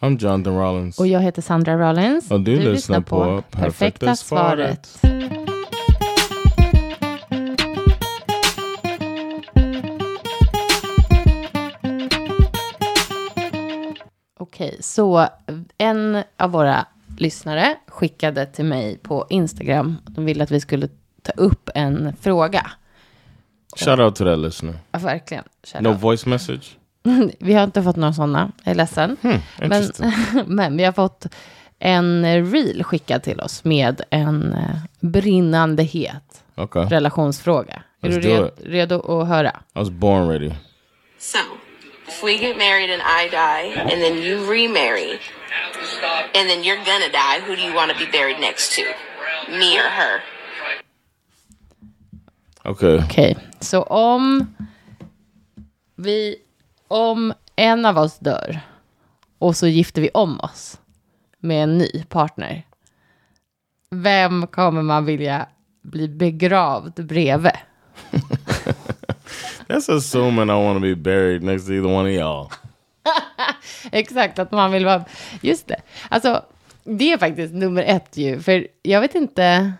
I'm Jonathan Rollins. Och jag heter Sandra Rollins. Och du lyssnar på Perfekta svaret. Okej, så en av våra lyssnare skickade till mig på Instagram. De ville att vi skulle ta upp en fråga. Shout out to that listener. Ja, verkligen. Shout No out. voice message. Vi har inte fått några sådana, jag är ledsen. men, interesting. men vi har fått en reel skickad till oss med en eh, brinnande het Okay. relationsfråga. Är Let's du do red, it. redo att höra? I was born ready. So, if we get married and I die, and then you remarry, and then you're gonna die, who do you want to be buried next to? Me or her? Okay. Okej, så om vi, om en av oss dör och så gifter vi om oss med en ny partner. Vem kommer man vilja bli begravd bredvid? That's assuming I want to be buried next to either one of y'all. Exakt, att man vill vara... Just det. Alltså, det är faktiskt nummer ett ju. För jag vet inte...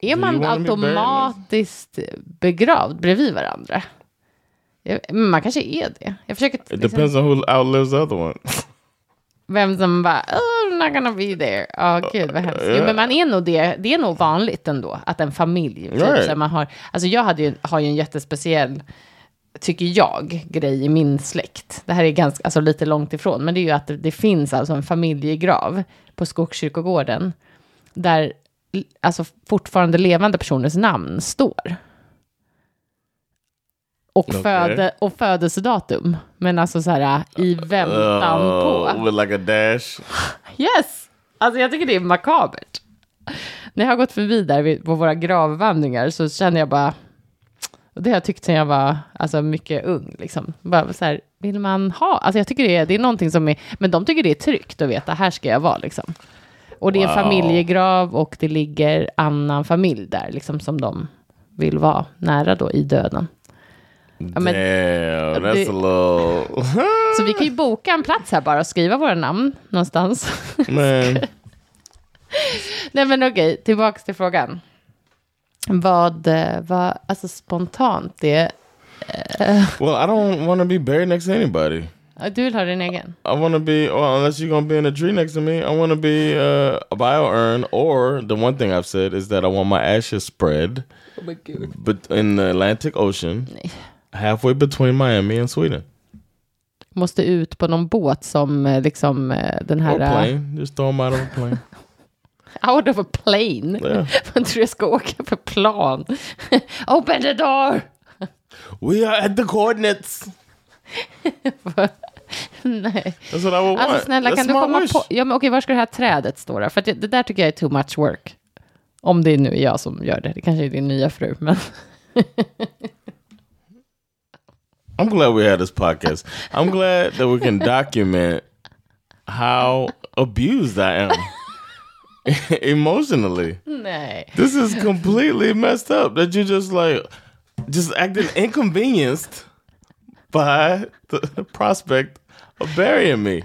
Är man automatiskt begravd bredvid varandra? Man kanske är det. Jag försöker... It depends on who outlives the other one. Vem som bara, oh, I'm not gonna be there. Ja, gud vad hemskt. Jo, men man är nog det, det är nog vanligt ändå, att en familj, typ, Right. här, man har, alltså jag hade ju, har ju en jättespeciell, tycker jag, grej i min släkt. Det här är ganska, alltså lite långt ifrån, men det är ju att det, det finns alltså en familjegrav på Skogskyrkogården, där alltså fortfarande levande personers namn står. Och, Okej. föde, och födelsedatum, men alltså så här i väntan på. Uh, with like a dash. Yes! Alltså jag tycker det är makabert. När jag har gått förbi där på våra gravvandringar så känner jag bara, och det har jag tyckt sedan jag var alltså, mycket ung, liksom. Bara så här, vill man ha? Alltså jag tycker det är, det är någonting som är, men de tycker det är tryggt att veta, här ska jag vara liksom. Och det är en Wow. familjegrav och det ligger annan familj där, liksom som de vill vara nära då i döden. Ja, men- Damn, that's det- a little... Så vi kan ju boka en plats här bara och skriva våra namn någonstans. Man. Nej men okej, tillbaks till frågan. Vad, eh, vad alltså spontant det Well, I don't want to be buried next to anybody. Ja, Du vill ha din egen? I want to be, well, unless you're gonna be in a tree next to me, I want to be uh, a bio urn. Or the one thing I've said is that I want my ashes spread, but in the Atlantic Ocean, halfway between Miami and Sweden. Måste ut på någon båt som eh, liksom eh, den Or här... eh, plane, just throw them out of a plane. Out of a plane. Yeah. Jag tror jag ska åka för plan. Open the door! we are at the coordinates. Nej. Alltså want. snälla, That's kan du komma wish. på... Ja, men okej, var ska det här trädet stå då? För det, det där tycker jag är too much work. Om det nu är jag som gör det. Det kanske är din nya fru, men... I'm glad we had this podcast. I'm glad that we can document how abused I am emotionally. Nej. This is completely messed up that you just like just acting inconvenienced by the prospect of burying me.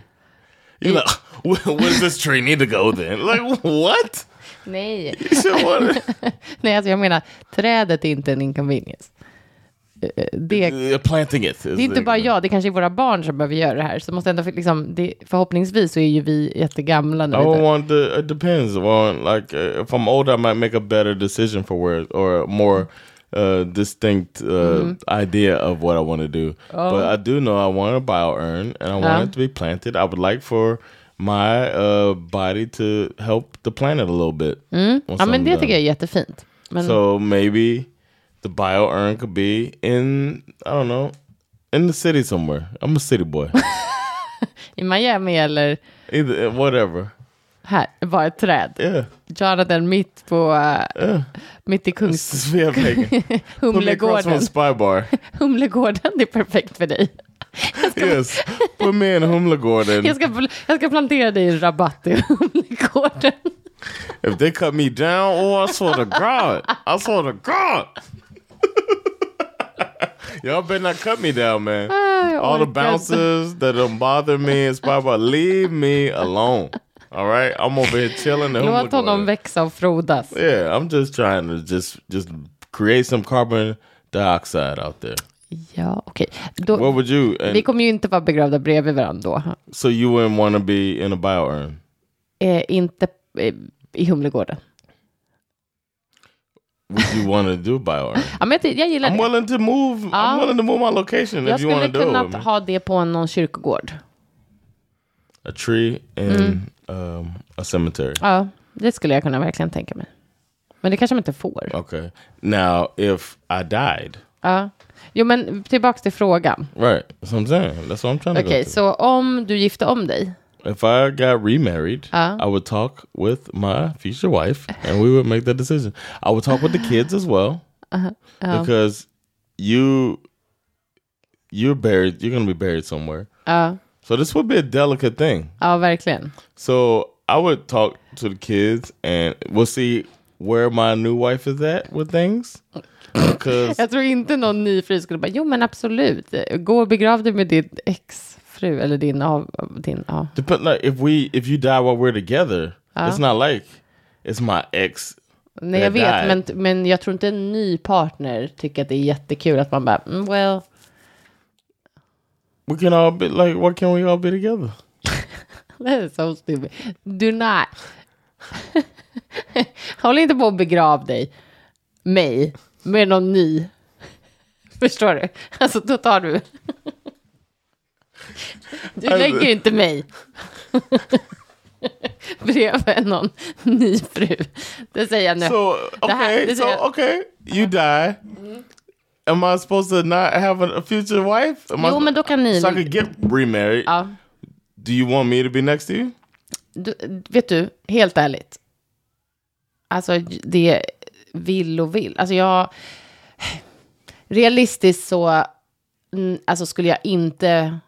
You're like, where, does this tree need to go then? Like, what? Nej. You Nej, alltså jag menar, trädet är inte en inconvenience. Det, planting it. det är inte bara jag, det kanske är våra barn som behöver göra det här. Så måste ändå, liksom, det, förhoppningsvis så är ju vi jättegamla I would dör. want the. It depends on like uh, if I'm older, I might make a better decision for where or more uh, distinct uh, idea of what I want to do. But I do know I want a bio urn, and I want Ja. it to be planted. I would like for my uh, body to help the planet a little bit. on Ja, men det tycker jag är jättefint. Men, So maybe the bio urn could be in I don't know In the city somewhere. I'm a city boy. I Miami eller Either whatever. här, bara ett träd. Yeah. Jonathan mitt på, uh, mitt i Kungs... Sveavägen. Humlegården. Humlegården, det är perfekt för dig. yes. Put me in Humlegården. Jag ska, jag ska plantera dig i en rabatt i Humlegården. If they cut me down, oh, I swear to God. I swear to God. Y'all better not cut me down, man. All the bouncers that don't bother me and spy bar, leave me alone. All right? I'm over here chilling. Låt honom växa och frodas. Yeah, I'm just trying to just just create some carbon dioxide out there. Ja, okej. You? And vi kommer ju inte vara begravda bredvid varandra då. so you wouldn't want to be in a biourn? Eh, inte eh, i Humlegården. Would you want to do biourn? Ja, men jag, jag gillar I'm det. willing to move. Ja. I'm willing to move my location Jag if you want skulle to do it. kunna with me. ha det på någon kyrkogård. A tree in Mm. um, a cemetery. Ja, det skulle jag kunna verkligen tänka mig. Men det kanske man inte får. Okay. Now, if I died, Ja. Jo, men tillbaka till frågan. right? That's what I'm saying. That's what I'm trying to Okej, go to. så om du gifte om dig. If I got remarried, Uh. I would talk with my future wife, and we would make that decision. I would talk with the kids as well, Uh-huh. because you you're buried. You're gonna be buried somewhere. Ja, So this would be a delicate thing. ja verkligen. So I would talk to the kids, and we'll see where my new wife is at with things. Because Jag tror inte någon ny fru skulle bara, jo men absolut, gå och begrav dig med din exfru eller din av, din, ja. depend like if we if you die while we're together, it's not like it's my ex. Nej jag vet, men, men jag tror inte en ny partner tycker att det är jättekul att man bara, mm, well, We can all be like, why can't we all be together? that is so stupid. Do not. Håll inte på att begrav dig, mig, med någon ny. Förstår du? Alltså då tar du. Du lägger inte mig. Bredvid någon ny fru. Det säger jag nu. So Det här- okay, det so jag- okay, you die. Am I supposed to not have a, future wife? Am I, Jo, men då kan ni- So I could get remarried. Ja. Do you want me to be next to you? Du, vet du, helt ärligt. Alltså det vill och vill. Alltså jag... Realistiskt så mm, alltså skulle jag inte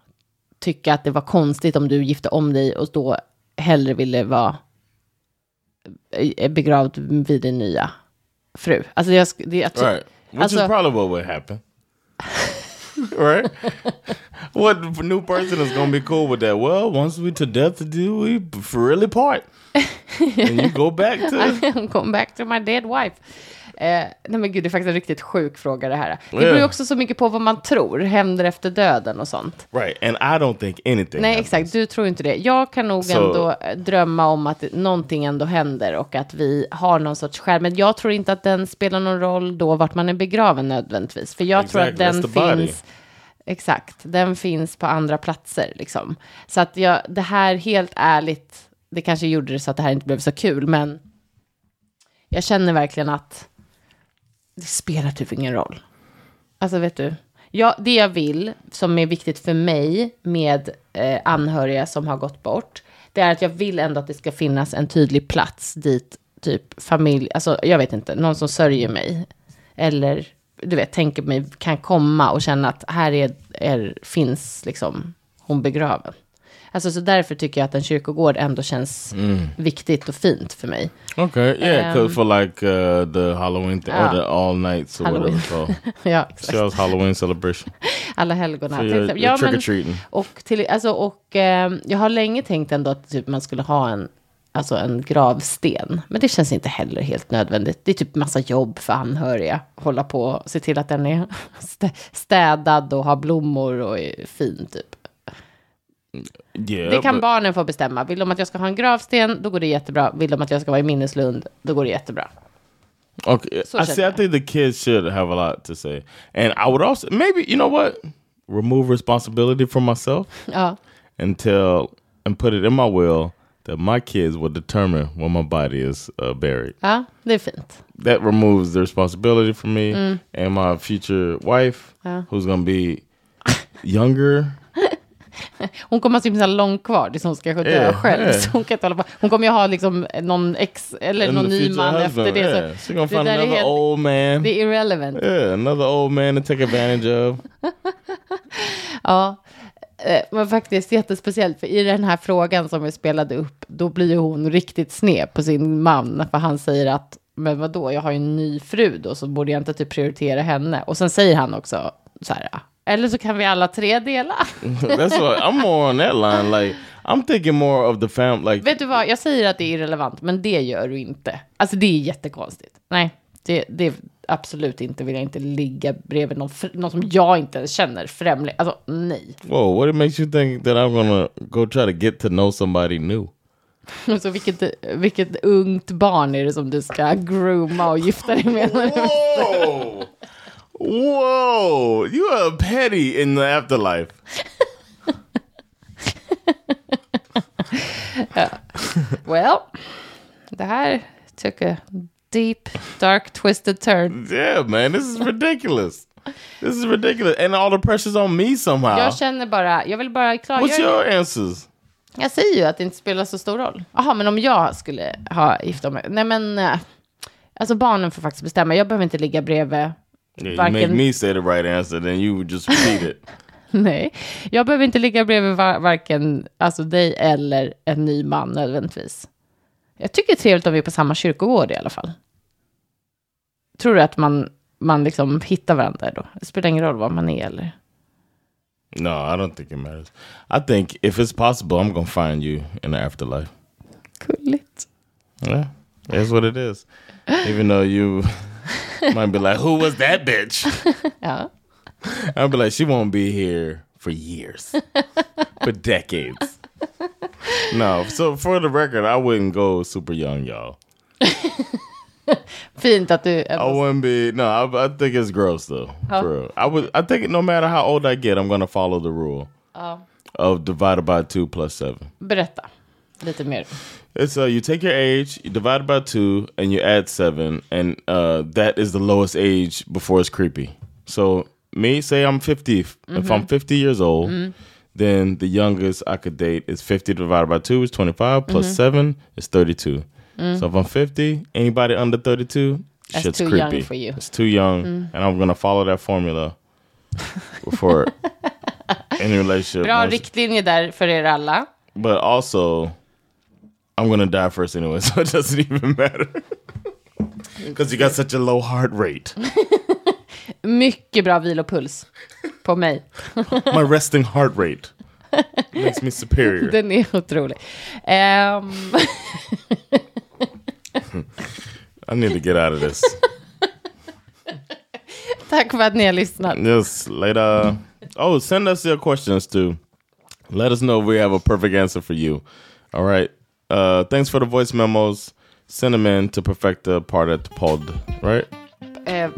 tycka att det var konstigt om du gifte om dig och då hellre ville vara eh, begravd vid din nya fru. Alltså jag, det, jag tror- Right. Which Alltså- is probably what would happen. right? what new person is gonna be cool with that? Well, once we to death do we really part. and you go back to Come back to my dead wife. Eh, nej men gud, det är faktiskt en riktigt sjuk fråga det här. Det beror ju också så mycket på vad man tror händer efter döden och sånt. right. And I don't think anything. Nej, happens. exakt. Du tror inte det. Jag kan nog Så- ändå eh, drömma om att någonting ändå händer och att vi har någon sorts skärm. Men jag tror inte att den spelar någon roll då vart man är begraven nödvändigtvis. För jag tror att Exactly, den finns... Exakt, den finns på andra platser liksom. Så att jag, det här helt ärligt, det kanske gjorde det så att det här inte blev så kul, men jag känner verkligen att det spelar typ ingen roll. Alltså vet du, jag, det jag vill, som är viktigt för mig med eh, anhöriga som har gått bort, det är att jag vill ändå att det ska finnas en tydlig plats dit typ familj, alltså jag vet inte, någon som sörjer mig. Eller, du vet, tänker mig, kan komma och känna att här är, är, finns liksom hon begraven. Alltså så därför tycker jag att en kyrkogård ändå känns viktigt och fint för mig. Okay, yeah, Um, for like uh, the Halloween thing or ja. the all nights or Halloween. whatever called. ja, exakt. Shell's Halloween celebration. Alla helgona. Ja, men- or. Och, till, alltså, och eh, jag har länge tänkt ändå att typ, man skulle ha en, alltså, en gravsten. Men det känns inte heller helt nödvändigt. Det är typ massa jobb för anhöriga. Hålla på och se till att den är stä- städad och har blommor och är fin typ. Yeah, Det kan but- barnen få bestämma. Vill de att jag ska ha en gravsten, då går det jättebra. Vill de att jag ska vara i minneslund, då går det jättebra. Okay, So I see. I think the kids should have a lot to say, and I would also maybe you know what, remove responsibility from myself and tell and put it in my will that my kids will determine when my body is uh, buried. ja det är fint. That removes the responsibility from me and my future wife, who's gonna be younger. Hon kommer ha så himla långt kvar tills hon ska dö Yeah, själv. yeah. Så hon, kan inte hålla på. hon kommer ju ha liksom någon ex eller And någon ny man husband, efter det. yeah. Så det där är helt- old man. Det är irrelevant. Yeah, another old man to take advantage of. Ja, eh, men faktiskt jättespeciellt. För i den här frågan som vi spelade upp, då blir hon riktigt sned på sin man. För han säger att, men vadå, jag har ju en ny fru då, så borde jag inte typ prioritera henne. Och sen säger han också så här, eller så kan vi alla tre dela. That's what I'm more on that line. Like I'm thinking more of the fam. Like Vet du vad, jag säger att det är irrelevant, men det gör du inte. Alltså det är jättekonstigt. Nej, det, det är absolut inte, vill jag inte ligga bredvid någon, någon som jag inte ens känner, främling. Alltså nej. whoa, what makes you think that I'm gonna go try to get to know somebody new? Så vilket, vilket ungt barn är det som du ska grooma och gifta dig med? Whoa, whoa! You are petty in the afterlife. well, det här took a deep, dark, twisted turn. Yeah, man, this is ridiculous. This is ridiculous, and all the pressure's on me somehow. Jag känner bara, jag vill bara What's klargöra. your answers? Jag säger ju att det inte spelar så stor roll. Jaha, men om jag skulle ha gifta mig. Nej, men eh, alltså barnen får faktiskt bestämma. Jag behöver inte ligga bredvid. Yeah, you make me say the right answer, then you would just repeat it. Nej, jag behöver inte ligga bredvid var- varken alltså dig eller en ny man nödvändigtvis. Jag tycker det är trevligt om vi är på samma kyrkogård i alla fall. Tror du att man, man liksom hittar varandra då? Det spelar ingen roll var man är eller? No, I don't think it matters. I think if it's possible, I'm gonna find you in the afterlife. Gulligt. Yeah, that's what it is. Even though you might be like, "Who was that bitch?" Ja. I'll be like, "She won't be here for years, for decades." No, so for the record, I wouldn't go super young, y'all. Fint att du... I wouldn't be. No, I, I think it's gross though. Oh. For real. I would. I think no matter how old I get, I'm gonna follow the rule oh. of divided by two plus seven. Berätta lite mer. It's uh, you take your age, you divide it by two, and you add seven, and uh, that is the lowest age before it's creepy. So me, say I'm 50. If I'm 50 years old, then the youngest I could date is 50 divided by two is 25, plus seven is 32. So if I'm 50, anybody under 32, That's shit's too creepy. young for you. It's too young, and I'm gonna follow that formula for any relationship. Bra Once- riktlinje där för er alla. but also I'm gonna die first anyway, so it doesn't even matter. Because you got such a low heart rate. Mycket bra vilopuls på mig. My resting heart rate makes me superior. Den är otrolig. Ehm, I need to get out of this. tack för att ni har lyssnat. Yes, later. Oh, send us your questions too. Let us know if we have a perfect answer for you. All right. Uh, thanks for the voice memos. Send them in to perfect the part at the pod. Right? Eh,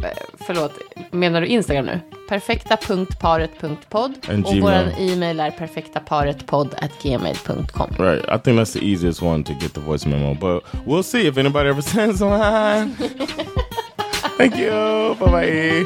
förlåt, menar du Instagram nu? Perfekta.paret.podd And och Gmail. vår e-mail är Right. I think that's the easiest one to get the voice memo, but we'll see if anybody ever sends one. Thank you. Bye bye.